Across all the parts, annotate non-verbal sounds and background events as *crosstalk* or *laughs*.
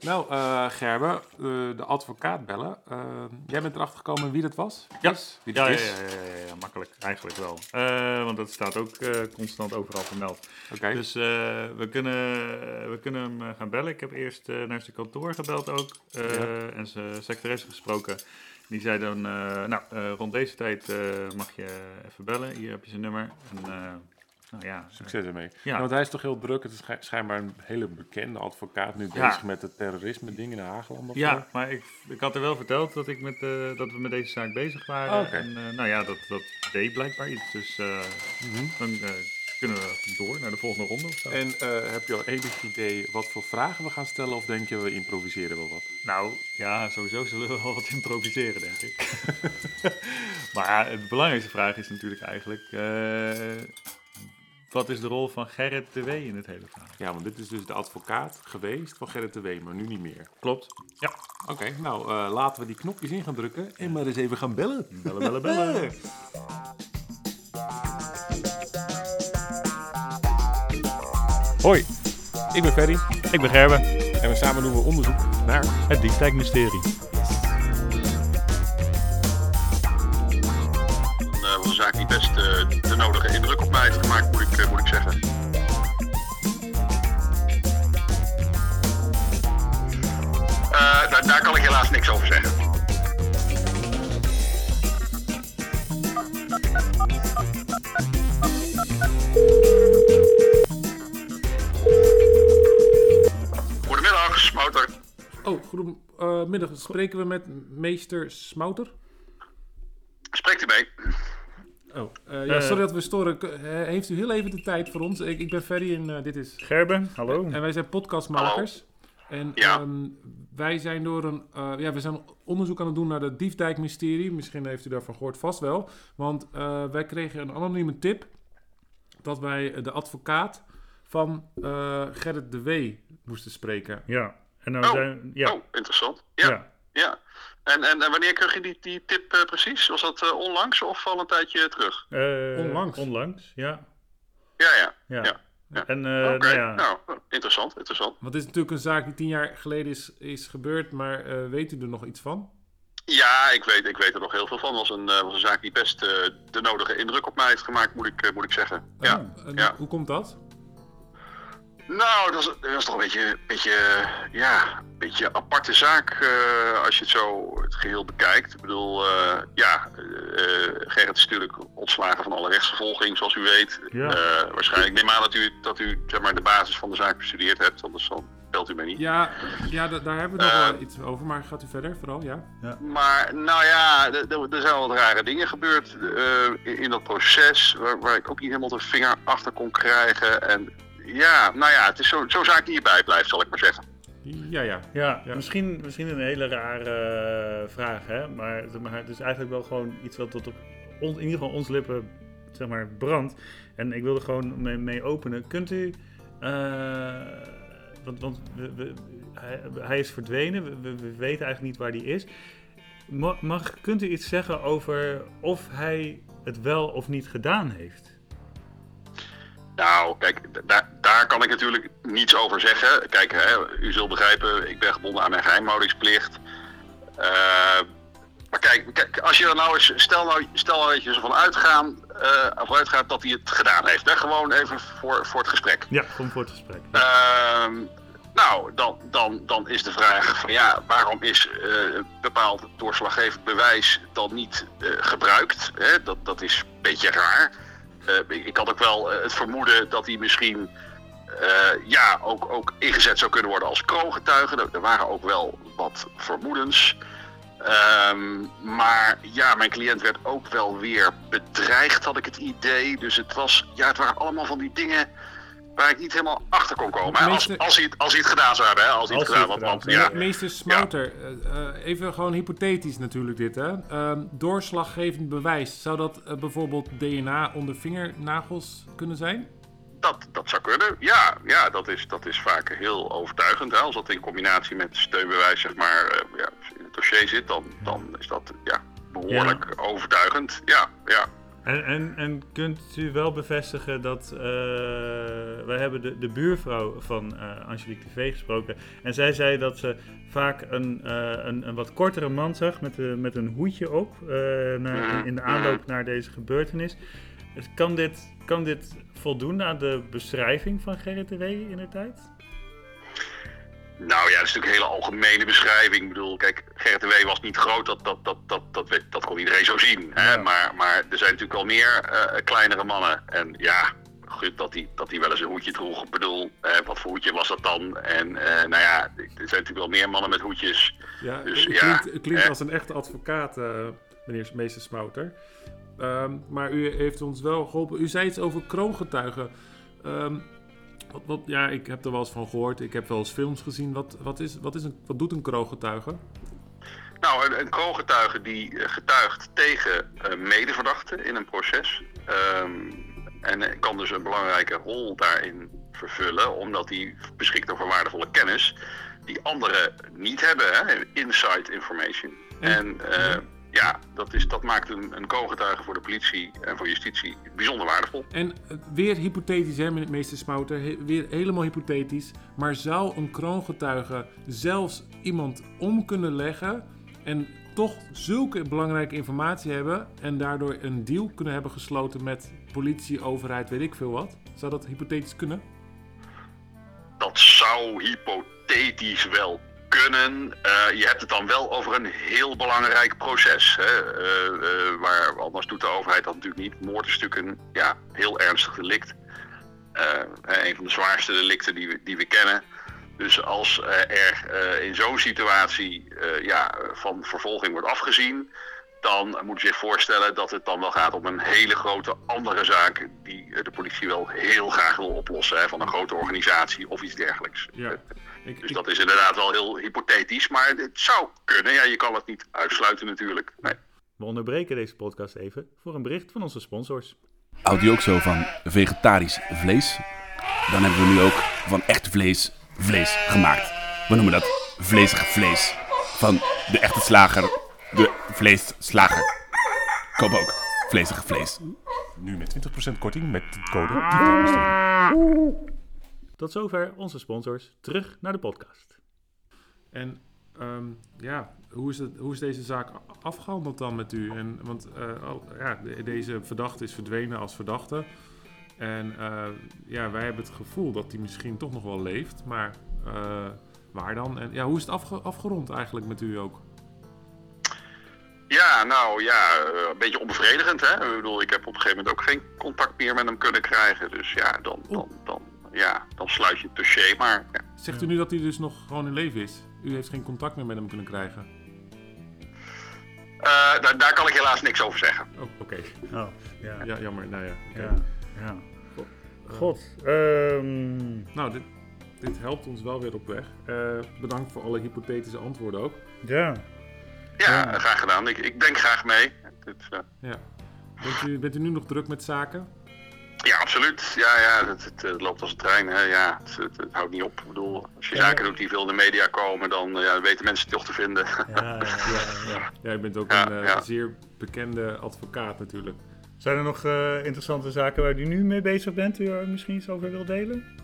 Nou, uh, Gerbe, uh, de advocaat bellen. Uh, jij bent erachter gekomen wie dat was? Ja? Wie ja, dat ja, is? ja, ja, ja, makkelijk. Eigenlijk wel. want dat staat ook constant overal vermeld. Oké. Dus we, kunnen, we kunnen hem gaan bellen. Ik heb eerst naar zijn kantoor gebeld ook. En zijn secretaresse gesproken. Die zei dan, nou, rond deze tijd mag je even bellen. Hier heb je zijn nummer. En, nou ja, Succes ermee. Ja. Want hij is toch heel druk. Het is schij- schijnbaar een hele bekende advocaat nu bezig met het terrorisme ding in Hageland. zo. Ja, maar ik, ik had er wel verteld dat, ik met, eh, dat we met deze zaak bezig waren. Oh. En eh, nou ja, dat, dat deed blijkbaar iets. Dus eh, Mhm. dan eh, kunnen we door naar de volgende ronde of zo. En eh, heb je al enig idee wat voor vragen we gaan stellen? Of denk je we improviseren wel wat? Nou, ja, sowieso zullen we wel wat improviseren, denk ik. *laughs* maar de belangrijkste vraag is natuurlijk eigenlijk... wat is de rol van Gerrit de W in het hele verhaal? Ja, want dit is dus de advocaat geweest van Gerrit de Wee, maar nu niet meer. Klopt. Ja. Oké, nou eh, laten we die knopjes in gaan drukken en maar eens even gaan bellen. Bellen, bellen, bellen. *laughs* Hoi, ik ben Ferry Ik ben Gerben. en we samen doen we onderzoek naar... Het Diefdijk-mysterie. uh, was de zaak niet best eh, de nodige indruk op mij heeft gemaakt, moet ik, eh, moet ik zeggen. Eh, daar, daar kan ik helaas niks over zeggen. Goedemiddag, Smouter. Oh, goedemiddag. Spreken we met meester Smouter? Spreekt u mee? Oh, eh, ja, Eh. sorry dat we storen. Eh, heeft u heel even de tijd voor ons? Ik, ik ben Ferry en eh, dit is... Gerben, hallo. En wij zijn podcastmakers. En Ja. ehm, wij zijn door een... eh, ja, we zijn onderzoek aan het doen naar de Diefdijk-mysterie. Misschien heeft u daarvan gehoord, vast wel. Want eh, wij kregen een anonieme tip... dat wij de advocaat van eh, Gerrit de W. moesten spreken. Ja, en nou Oh. zijn... Ja, Oh, interessant. Ja, ja. Ja. En, en, en wanneer kreeg je die, die tip eh, precies? Was dat eh, onlangs of al een tijdje terug? Eh, Onlangs. Onlangs, ja. Ja, ja. Ja. Ja. Ja. En eh, Oké, nou ja, nou, interessant, interessant. Want het is natuurlijk een zaak die tien jaar geleden is, is gebeurd. Maar eh, weet u er nog iets van? Ja, ik weet, ik weet er nog heel veel van. Het was een, eh, was een zaak die best eh, de nodige indruk op mij heeft gemaakt, moet ik, eh, moet ik zeggen. Ja. Oh, en ja. Hoe komt dat? Nou, dat was toch een beetje, beetje, ja, een beetje een aparte zaak eh, als je het zo het geheel bekijkt. Ik bedoel, eh, ja, eh Gerrit is natuurlijk ontslagen van alle rechtsvervolging, zoals u weet. Ja. Eh, waarschijnlijk neem aan dat u, dat u zeg maar, de basis van de zaak bestudeerd hebt, anders dan belt u mij niet. Ja, ja da- daar hebben we nog Eh. wel iets over. Maar gaat u verder vooral, ja? Maar nou ja, er- zijn wat rare dingen gebeurd eh, in, in dat proces, waar, waar ik ook niet helemaal de vinger achter kon krijgen. En ja, nou ja, het is zo- zo'n zaak die hierbij blijft, zal ik maar zeggen. Ja, ja. ja, Ja. Misschien, misschien een hele rare eh, vraag, hè? Maar, het is eigenlijk wel gewoon iets wat tot op ons, in ieder geval ons lippen zeg maar, brandt. En ik wilde gewoon mee, mee openen. Kunt u, eh, want, want we, we- hij, hij is verdwenen, we, we- we weten eigenlijk niet waar hij is. Ma- Mag, kunt u iets zeggen over of hij het wel of niet gedaan heeft? Nou, kijk, daar, daar kan ik natuurlijk niets over zeggen. Kijk, hè, u zult begrijpen, ik ben gebonden aan mijn geheimhoudingsplicht. Eh, maar kijk, kijk, als je er nou eens, stel nou, stel nou dat je ervan uitgaan, of uitgaat dat hij het gedaan heeft. Hè? Gewoon even voor, voor het gesprek. Ja, gewoon voor het gesprek. Ehm, nou, dan, dan, dan is de vraag van ja, waarom is een bepaald doorslaggevend bewijs dan niet gebruikt? Hè? Dat, dat is een beetje raar. Ik, had ook wel het vermoeden dat hij misschien ja, ook, ook ingezet zou kunnen worden als kroongetuige. Er, er waren ook wel wat vermoedens. Ehm, maar ja, mijn cliënt werd ook wel weer bedreigd, had ik het idee. Dus het, was, ja, het waren allemaal van die dingen waar ik niet helemaal achter kon komen. Hè? Als, Meester- als, hij, het- als hij het gedaan zou hebben, hè? Als hij het Als gedaan het. Want, ja, Meester Smouter, eh, eh, even gewoon hypothetisch natuurlijk dit, hè. Ehm, doorslaggevend bewijs, zou dat eh, bijvoorbeeld DNA onder vingernagels kunnen zijn? Dat, dat zou kunnen. Ja, ja dat, is, dat is vaak heel overtuigend. Hè? Als dat in combinatie met steunbewijs zeg maar, eh, ja, in het dossier zit, dan, dan is dat ja, behoorlijk overtuigend. Ja, ja. En, en, en kunt u wel bevestigen dat uh, wij hebben de, de buurvrouw van uh, Angelique TV gesproken. En zij zei dat ze vaak een, uh, een, een, wat kortere man zag met, met een hoedje op naar, in de aanloop naar deze gebeurtenis. Kan, dit, kan dit voldoen aan de beschrijving van Gerrit de W in de tijd? Nou ja, dat is natuurlijk een hele algemene beschrijving. Ik bedoel, kijk, Gerrit de W was niet groot, dat, dat, dat, dat, dat, dat kon iedereen zo zien. Hè? Maar, maar er zijn natuurlijk wel meer uh, kleinere mannen. En ja, goed, dat hij dat wel eens een hoedje droeg. Ik bedoel, uh, wat voor hoedje was dat dan? En uh, nou ja, er zijn natuurlijk wel meer mannen met hoedjes. Ja, dus, het klinkt als een echte advocaat, meneer meester Smouter. Um, maar u heeft ons wel geholpen. U zei iets over kroongetuigen. Um, wat, wat, ja, ik heb er wel eens van gehoord. Ik heb wel eens films gezien. Wat, wat, is, wat, is een, wat doet een kroongetuige? Nou, een, een kroongetuige die getuigt tegen uh, medeverdachten in een proces. Um, en kan dus een belangrijke rol daarin vervullen, omdat hij beschikt over waardevolle kennis die anderen niet hebben. Hè? Inside information. En, en uh, ja, dat, is, dat maakt een, een co-getuige voor de politie en voor justitie bijzonder waardevol. En uh, weer hypothetisch, hè, meester Smouter, he, weer helemaal hypothetisch. Maar zou een kroongetuige zelfs iemand om kunnen leggen en toch zulke belangrijke informatie hebben en daardoor een deal kunnen hebben gesloten met politie, overheid, weet ik veel wat? Zou dat hypothetisch kunnen? Dat zou hypothetisch wel kunnen. Uh, je hebt het dan wel over een heel belangrijk proces. Hè? Uh, uh, waar, anders doet de overheid dat natuurlijk niet. Moord is natuurlijk een ja, heel ernstig delict. een van de zwaarste delicten die we, die we kennen. Dus als er in zo'n situatie ja, van vervolging wordt afgezien, dan moet je zich voorstellen dat het dan wel gaat om een hele grote andere zaak die de politie wel heel graag wil oplossen hè, van een grote organisatie of iets dergelijks. Ja. Ik, dus dat is inderdaad wel heel hypothetisch, maar het zou kunnen. Ja, je kan het niet uitsluiten natuurlijk. Nee. We onderbreken deze podcast even voor een bericht van onze sponsors. Houdt u ook zo van vegetarisch vlees? Dan hebben we nu ook van echt vlees vlees gemaakt. We noemen dat vleesig vlees. Van de echte slager, de vleesslager. Koop ook vleesig vlees. Nu met 20% korting met de code tot zover onze sponsors. Terug naar de podcast. En um, ja, hoe is, het, hoe is deze zaak afgehandeld dan met u? En, want uh, oh, ja, deze verdachte is verdwenen als verdachte. En uh, ja, wij hebben het gevoel dat hij misschien toch nog wel leeft. Maar uh, waar dan? En ja, hoe is het afge afgerond eigenlijk met u ook? Ja, nou ja, een beetje onbevredigend. Hè? Ik bedoel, ik heb op een gegeven moment ook geen contact meer met hem kunnen krijgen. Dus ja, dan, dan, dan ja, dan sluit je het dossier maar. Ja. Zegt u nu dat hij dus nog gewoon in leven is? U heeft geen contact meer met hem kunnen krijgen? Uh, daar, daar, kan ik helaas niks over zeggen. Oh, oké. Okay. Oh, ja. ja. jammer. Nou ja. Okay. ja, ja. God. Um... Nou, dit, dit, helpt ons wel weer op weg. Uh, bedankt voor alle hypothetische antwoorden ook. Ja. Ja, ja. graag gedaan. Ik, ik denk graag mee. Dit, uh... Ja. Bent u, bent u nu nog druk met zaken? Ja, absoluut. Ja, ja het, het, het loopt als een trein. Hè. Ja, het, het, het, houdt niet op. Ik bedoel, als je ja. zaken doet die veel in de media komen, dan ja, weten mensen het toch te vinden. Ja, ja, ja. ja je bent ook een uh, zeer bekende advocaat natuurlijk. Zijn er nog uh, interessante zaken waar u nu mee bezig bent, u er misschien iets over wil delen?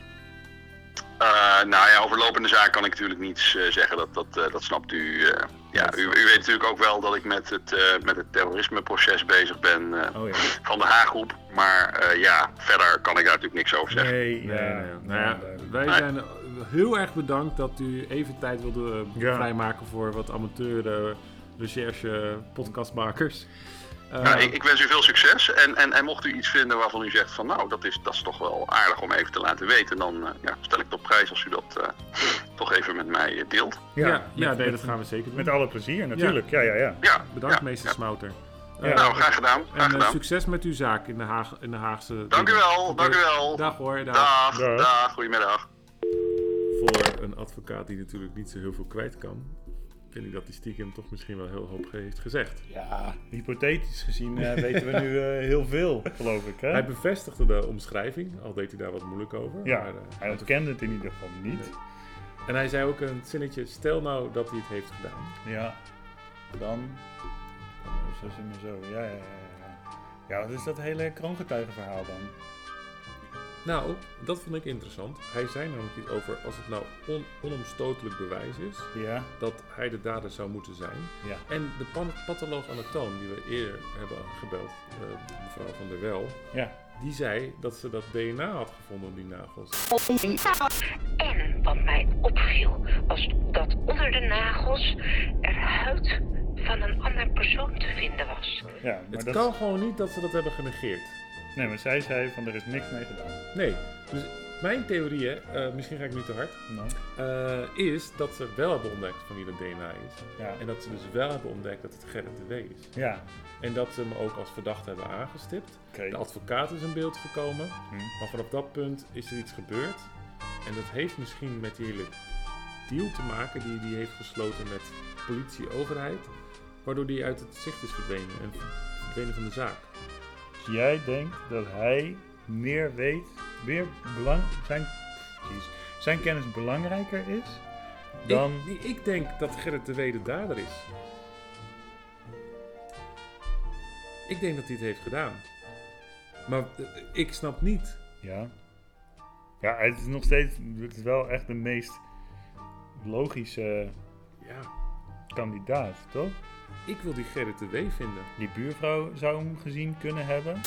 Uh, nou ja, over lopende zaken kan ik natuurlijk niets uh, zeggen, dat, dat, uh, dat snapt u. ja, u, u, weet natuurlijk ook wel dat ik met het, met het terrorismeproces bezig ben oh, ja. van de Haaggroep. Maar ja, verder kan ik daar natuurlijk niks over zeggen. Nee, nee, nee. nee. Nou ja, wij zijn heel erg bedankt dat u even tijd wilde ja. vrijmaken voor wat amateur recherche podcastmakers. Uh, ik, ik, wens u veel succes. En, en, en mocht u iets vinden waarvan u zegt van nou, dat is, dat is toch wel aardig om even te laten weten, dan uh, ja, stel ik het op prijs als u dat uh, toch even met mij deelt. Ja, ja, ja nee, dat gaan we zeker doen. Met alle plezier natuurlijk. Ja, ja, ja. ja. Bedankt, meester Smouter. nou, graag gedaan. Graag en gedaan. succes met uw zaak in de, Haag, in de Haagse... Dank u wel, dank u wel. Dag hoor. Dag. Dag, dag. dag goedemiddag. Voor een advocaat die natuurlijk niet zo heel veel kwijt kan, vind ik dat die stiekem toch misschien wel heel hoop heeft gezegd. Ja, hypothetisch gezien uh, weten we nu uh, *laughs* heel veel, geloof ik. Hè? Hij bevestigde de omschrijving, al deed hij daar wat moeilijk over. Ja, maar, uh, hij ontkende het in ieder geval niet. Nee. En hij zei ook een zinnetje, stel nou dat hij het heeft gedaan. Ja, dan... Zo, zo, ja, ja, ja. Ja, wat is dat hele kroongetuigenverhaal dan? Nou, dat vond ik interessant. Hij zei namelijk iets over als het nou on- onomstotelijk bewijs is Ja, dat hij de dader zou moeten zijn. ja. En de pan- patholoog anatoom die we eerder hebben gebeld, eh, mevrouw van der Wel, Ja, die zei dat ze dat DNA had gevonden op die nagels. En wat mij opviel was dat onder de nagels er huid van een ander persoon te vinden was. ja maar Het dat... kan gewoon niet dat ze dat hebben genegeerd. Nee, maar zij zei van er is niks mee gedaan. Nee, dus mijn theorie, hè, eh, misschien ga ik nu te hard, eh, is dat ze wel hebben ontdekt van wie dat DNA is. ja. En dat ze dus wel hebben ontdekt dat het Gerrit de W is. Ja, En dat ze hem ook als verdachte hebben aangestipt. De advocaat is in beeld gekomen. Hm. Maar vanaf dat punt is er iets gebeurd. En dat heeft misschien met die hele deal te maken die hij heeft gesloten met politie-overheid. Waardoor die uit het zicht is verdwenen en verdwenen van de zaak. Jij denkt dat hij meer weet, meer belang, zijn, zijn kennis belangrijker is dan... Ik, ik denk dat Gerrit de W de dader is. Ik denk dat hij het heeft gedaan. Maar eh, ik snap niet. Ja. Ja, het is nog steeds, het is wel echt de meest logische Ja, kandidaat, toch? ik wil die Gerrit de W vinden. Die buurvrouw zou hem gezien kunnen hebben.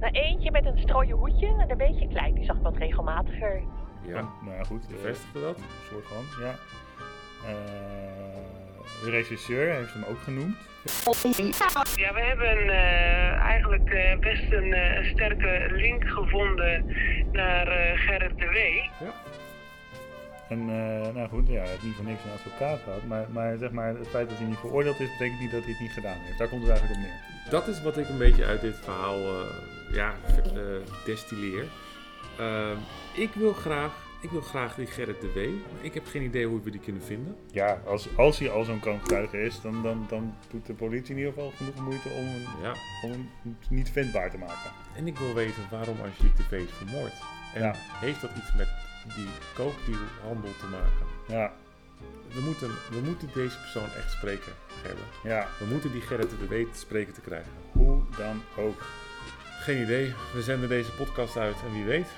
Nou, eentje met een strooien hoedje en een beetje klein. Die zag ik wat regelmatiger. Ja, Nou ja, goed. eh, bevestigde dat. Een soort van, ja. Eh, de regisseur heeft hem ook genoemd. Ja, we hebben eh, eigenlijk eh, best een, eh, sterke link gevonden naar eh, Gerrit de W. En eh, nou goed, ja, hij heeft niet voor niks een advocaat gehad. Maar, maar zeg maar, het feit dat hij niet veroordeeld is, betekent niet dat hij het niet gedaan heeft. Daar komt het eigenlijk op neer. Dat is wat ik een beetje uit dit verhaal eh, ja, eh, destilleer. Ik, wil graag, ik wil graag die Gerrit de W. Ik heb geen idee hoe we die kunnen vinden. Ja, als, als hij al zo'n kroongetuige is, dan, dan, dan doet de politie in ieder geval genoeg moeite om hem, Ja. om hem niet vindbaar te maken. En ik wil weten waarom Angelique de V is vermoord. En Ja. heeft dat iets met die kookdealhandel te maken? Ja, We moeten, we moeten deze persoon echt spreken, Gerben. ja, We moeten die Gerrit de W te spreken te krijgen. hoe dan ook. Geen idee. We zenden deze podcast uit en wie weet.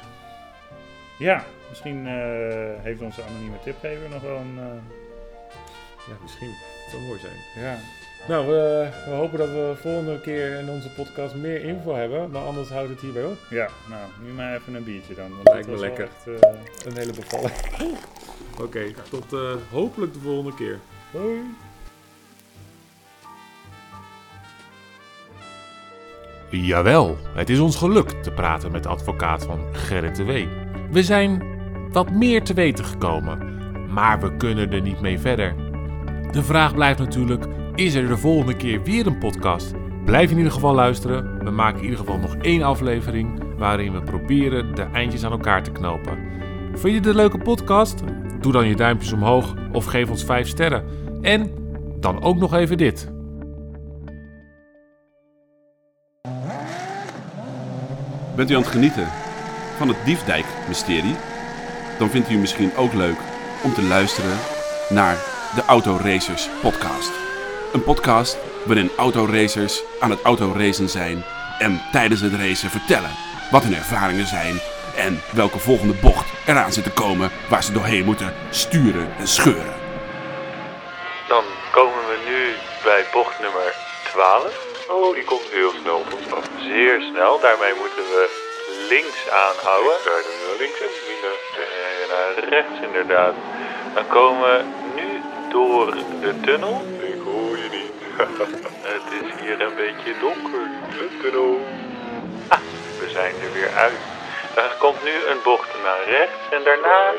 Ja, misschien eh, heeft onze anonieme tipgever nog wel een... eh, Ja, misschien. Het zou mooi zijn. ja, Nou, we, we hopen dat we volgende keer in onze podcast meer info hebben. Maar anders houdt het hierbij op. ja, nou, nu maar even een biertje dan. Want Lijkt dat me lekker. echt, eh, Een hele bevalling. Oké, tot eh, hopelijk de volgende keer. hoi. Jawel, het is ons gelukt te praten met de advocaat van Gerrit de W. We zijn wat meer te weten gekomen, maar we kunnen er niet mee verder. De vraag blijft natuurlijk, is er de volgende keer weer een podcast? Blijf in ieder geval luisteren. We maken in ieder geval nog één aflevering waarin we proberen de eindjes aan elkaar te knopen. Vind je een leuke podcast? Doe dan je duimpjes omhoog of geef ons 5 sterren. En dan ook nog even dit. Bent u aan het genieten van het Diefdijk-mysterie? Dan vindt u misschien ook leuk om te luisteren naar de Autoracers podcast. Een podcast waarin autoracers aan het autoracen zijn en tijdens het racen vertellen wat hun ervaringen zijn en welke volgende bocht eraan zit te komen waar ze doorheen moeten sturen en scheuren. Dan komen we nu bij bocht nummer 12. Oh, die komt heel snel. Zeer snel. Daarmee moeten we links aanhouden. links en En naar rechts inderdaad. Dan komen we nu door de tunnel. Ik hoor je niet. *laughs* Het is hier een beetje donker. Ah, we zijn er weer uit. Er komt nu een bocht naar rechts en daarna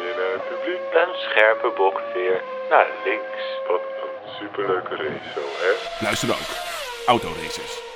een scherpe bocht weer naar links. Wat een superleuke race zo, hè? Luister ook. Autoracers.